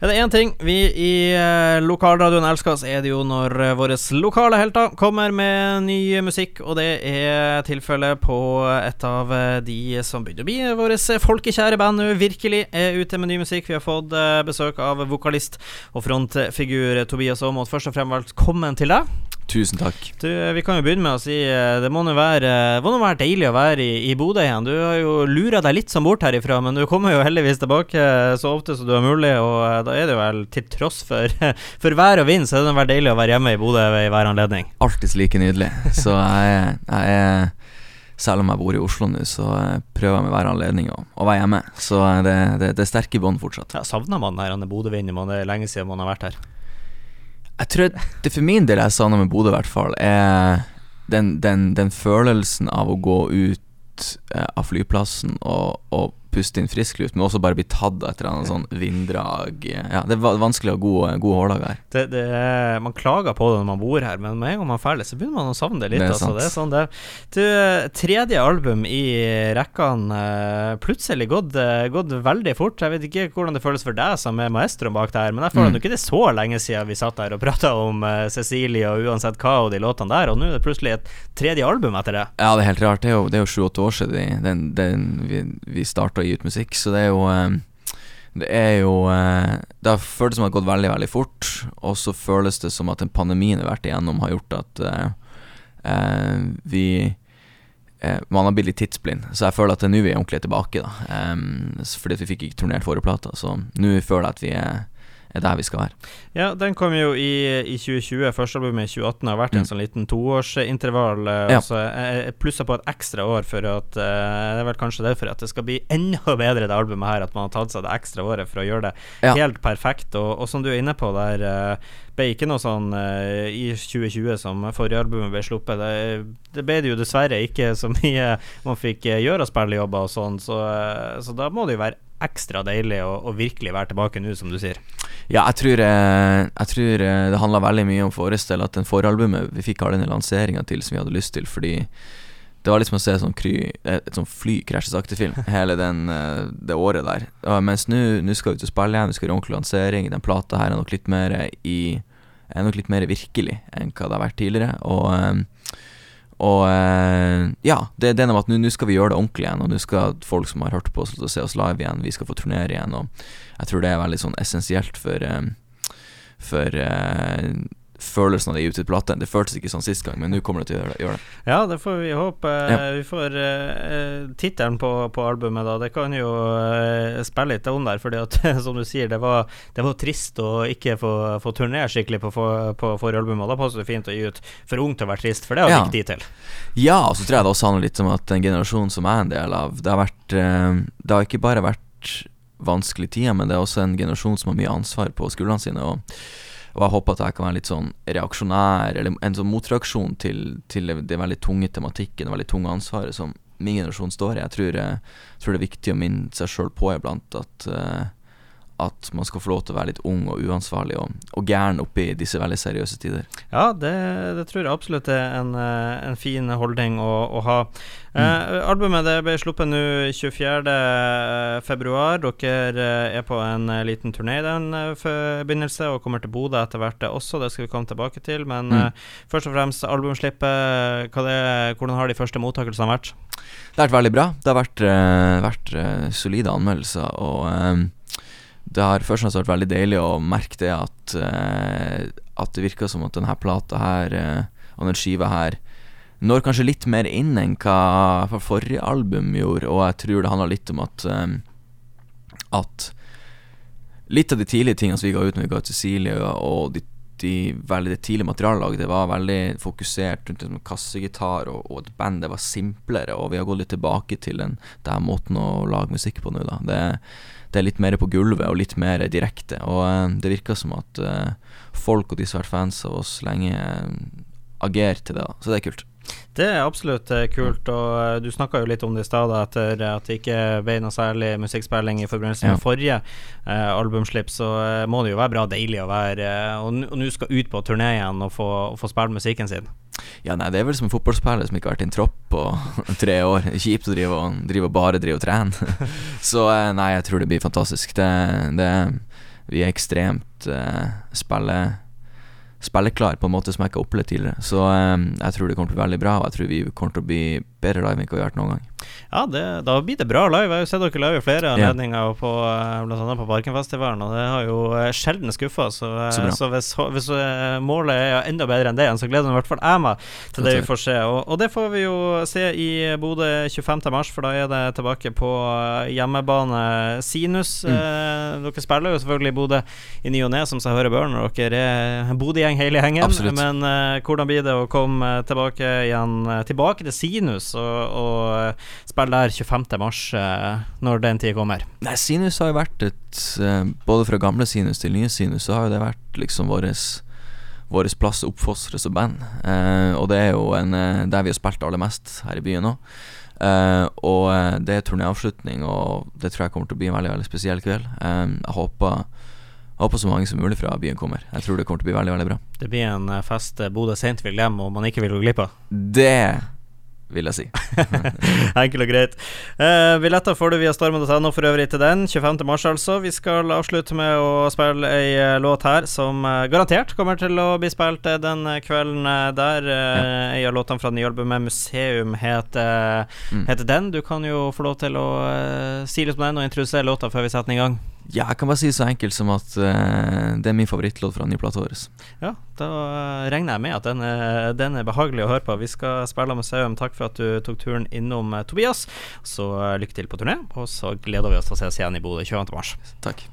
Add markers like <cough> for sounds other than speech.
Er det én ting vi i eh, lokalradioen elsker, så er det jo når eh, våre lokale helter kommer med ny musikk, og det er tilfellet på et av eh, de som begynner å bli våre folkekjære band nå, virkelig er ute med ny musikk. Vi har fått besøk av vokalist og frontfigur Tobias Aamodt. Først og fremst velkommen til deg. Tusen takk. Du, eh, vi kan jo begynne med å si eh, det må nå være, det må nå være deilig å være i, i Bodø igjen. Du har jo lura deg litt som bort herifra, men du kommer jo heldigvis tilbake eh, så ofte som du har mulig, og da er det vel til tross for, <laughs> for vær og vind, så er det vært deilig å være hjemme i Bodø ved hver anledning. Alltids like nydelig. Så jeg, jeg er selv om jeg bor i Oslo nå, så prøver jeg med hver anledning å, å være hjemme. Så det, det, det er sterke bånd fortsatt. Ja, Savner man denne Bodø-vinden? Det er lenge siden man har vært her. Jeg tror det for min del jeg savner med Bodø, i hvert fall, er den, den, den, følelsen av å gå ut eh, av flyplassen og, og puste inn frisk luft, men også bare bli tatt av et eller annet sånn vinddrag. Ja, det er vanskelig å ha god, gode hårdager her. Det, det er, man klager på det når man bor her, men med en gang man er ferdig, så begynner man å savne det litt. Det er, altså. det er sånn Du, tredje album i rekkene, eh, plutselig gått, eh, gått, veldig fort. Jeg vet ikke hvordan det føles for deg som er maestroen bak det her, men jeg føler mm. ikke det er så lenge siden vi satt her og prata om uh, Cecilie og uansett hva og de låtene der, og nå er det plutselig et tredje album etter det. Ja, det er helt rart. Det er jo sju-åtte år siden den, den, vi, vi starta å gi ut musikk, så det er jo eh, det er jo eh, Det har føltes som det har gått veldig, veldig fort. Og så føles det som at den pandemien vi har vært igjennom, har gjort at uh, vi uh, Man har blitt litt tidsblind. Så jeg føler at det er nå vi er ordentlig tilbake. da um, Fordi vi fikk ikke turnert forrige plata. Så nå føler jeg at vi er er der vi skal være. Ja, den kom jo i, i 2020. Førstealbumet i 2018 har vært mm. en sånn liten toårsintervall. Eh, ja. så jeg plussa på et ekstra år for at Det er vel kanskje derfor at det skal bli enda bedre, det albumet her. At man har tatt seg det ekstra året for å gjøre det ja. helt perfekt. Og, og, som du er inne på der, ble ikke noe sånn i 2020 som forrige albumet ble sluppet. Det, det, ble det jo dessverre ikke så mye man fikk gjøre spillejobber og sånn, så, så da må det jo være ekstra deilig å, å virkelig være tilbake nå, som du sier. Ja, jeg tror, eh, jeg tror eh, det handla veldig mye om å forestille at den foralbumet vi fikk alle denne lanseringa til som vi hadde lyst til, fordi det var liksom å se sånn kry, eh, et sånn fly krasje sakte-film <laughs> hele den, det året der. Mens nå skal vi ut og spille igjen, vi skal gjøre ordentlig lansering. Den plata her er nok litt mer i er nok litt mer virkelig enn hva det har vært tidligere. Og og ja, det er den om at nå skal vi gjøre det ordentlig igjen, og nå skal folk som har hørt på oss, se oss live igjen, vi skal få turnere igjen. Og jeg tror det er veldig sånn essensielt for, eh, for uh, følelsen av det gitt ut plate. Det føltes ikke sånn sist gang, men nå kommer det til å gjøre det. Ja, det får vi håpe. Ja. Vi får uh, tittelen på, på, albumet, da. Det kan jo uh, spille litt om der, fordi at <laughs> som du sier, det var, det var trist å ikke få, få turnere skikkelig på, på forrige album, og da passer det fint å gi ut for ung til å være trist, for det har ja. ikke tid til. Ja, og så tror jeg det også handler litt om at den generasjonen som jeg er en del av, det har vært uh, Det har ikke bare vært vanskelige tider, men det er også en generasjon som har mye ansvar på skuldrene sine. Og, og, jeg håper at jeg kan være litt sånn reaksjonær, eller en sånn motreaksjon til, til det, veldig tunge tematikken, det veldig tunge ansvaret som min generasjon står i. Jeg tror, jeg, tror det er viktig å minne seg sjøl på iblant at uh, at man skal få lov til å være litt ung og uansvarlig og, og gæren oppi disse veldig seriøse tider. Ja, det, det tror jeg absolutt er en, eh, en fin holdning å, å ha. Mm. Eh, albumet det ble sluppet nå 24.2. Dere eh, er på en eh, liten turné i den forbindelse og kommer til Bodø etter hvert også, det skal vi komme tilbake til. Men mm. eh, først og fremst albumslippet, hvordan har de første mottakelsene vært? Det har vært veldig bra. Det har vært, vært solide anmeldelser. og det har først og fremst vært veldig deilig å merke det at, uh, at det virker som at denne plata her uh, og den skiva her når kanskje litt mer inn enn hva forrige album gjorde, og jeg tror det handler litt om at um, at litt av de tidlige tingene som vi ga ut når vi ga ut Cecilie, og de, de, veldig, det tidlige materiallaget, det var veldig fokusert rundt en kassegitar og, og, et band. Det var simplere, og vi har gått litt tilbake til den der måten å lage musikk på nå, da. Det det er litt mer på gulvet og litt mer direkte. Og uh, det virker som at uh, folk og de som har vært fans av oss lenge, uh, agerer til det. Da. Så det er kult. Det er absolutt kult, og du snakka jo litt om det i stad, etter at det ikke ble noe særlig musikkspilling i forbindelse med ja. forrige eh, albumslipp, så eh, må det jo være bra deilig å være Og nå skal ut på turné igjen og få, få spille musikken sin. Ja, nei, det er vel som en fotballspiller som ikke har vært i en tropp på <laughs> tre år. Kjipt å drive og, drive og bare drive og trene. <laughs> Så eh, nei, jeg tror det blir fantastisk. Det, det vi er ekstremt eh, spille spilleklar på en måte som jeg ikke har opplevd tidligere. Så um, jeg tror det kommer til å bli veldig bra, og jeg tror vi kommer til å bli bedre live enn hva vi har vært noen gang. Ja, det, da blir det bra live. Jeg har jo sett dere live i flere anledninger, på, eh, blant annet på Parkenfestivalen, og det har jo eh, sjelden skuffa. Så, eh, så, så, hvis, hvis, målet er enda bedre enn det, så gleder i hvert fall jeg meg til det vi får se. Og, og, det får vi jo se i Bodø 25.3, for da er det tilbake på hjemmebane Sinus. Mm. dere spiller jo selvfølgelig i Bodø i ny og ne, som seg hører bør, når dere er Bodø-gjeng hele gjengen. Absolutt. Men hvordan blir det å komme tilbake igjen tilbake til Sinus og, og spille der 25.3, eh, når den tid kommer? Nei, Sinus har jo vært et eh, Både fra gamle Sinus til nye Sinus, så har jo det vært liksom våres vår plass å oppfostre som band. Eh, og det er jo en, eh, der vi har spilt aller mest her i byen nå. Eh, og det er turnéavslutning, og det tror jeg kommer til å bli en veldig veldig spesiell kveld. Eh, jeg håper jeg håper så mange som mulig fra byen kommer. Jeg tror det kommer til å bli veldig veldig bra. Det blir en fest Bodø sent vil hjem, og man ikke vil gå glipp av? Det vil jeg si. <laughs> Enkelt og greit. Eh, billetter får du via stormen.no for øvrig til den. 25. mars, altså. Vi skal avslutte med å spille ei eh, låt her som eh, garantert kommer til å bli spilt eh, den kvelden der. Ja. Ei av låtene fra nyalbumet Museum heter, mm. heter den. Du kan jo få lov til å uh, si litt om den og introdusere låta før vi setter den i gang. Ja, jeg kan bare si så enkelt som at uh, det er min favorittlåt fra nyplata vår. Ja, da uh, regner jeg med at den er, den er, behagelig å høre på. Vi skal spille museum. Takk for at du tok turen innom uh, Tobias. Så lykke til på turné, og så gleder vi oss til å ses igjen i Bodø 20. mars. Takk.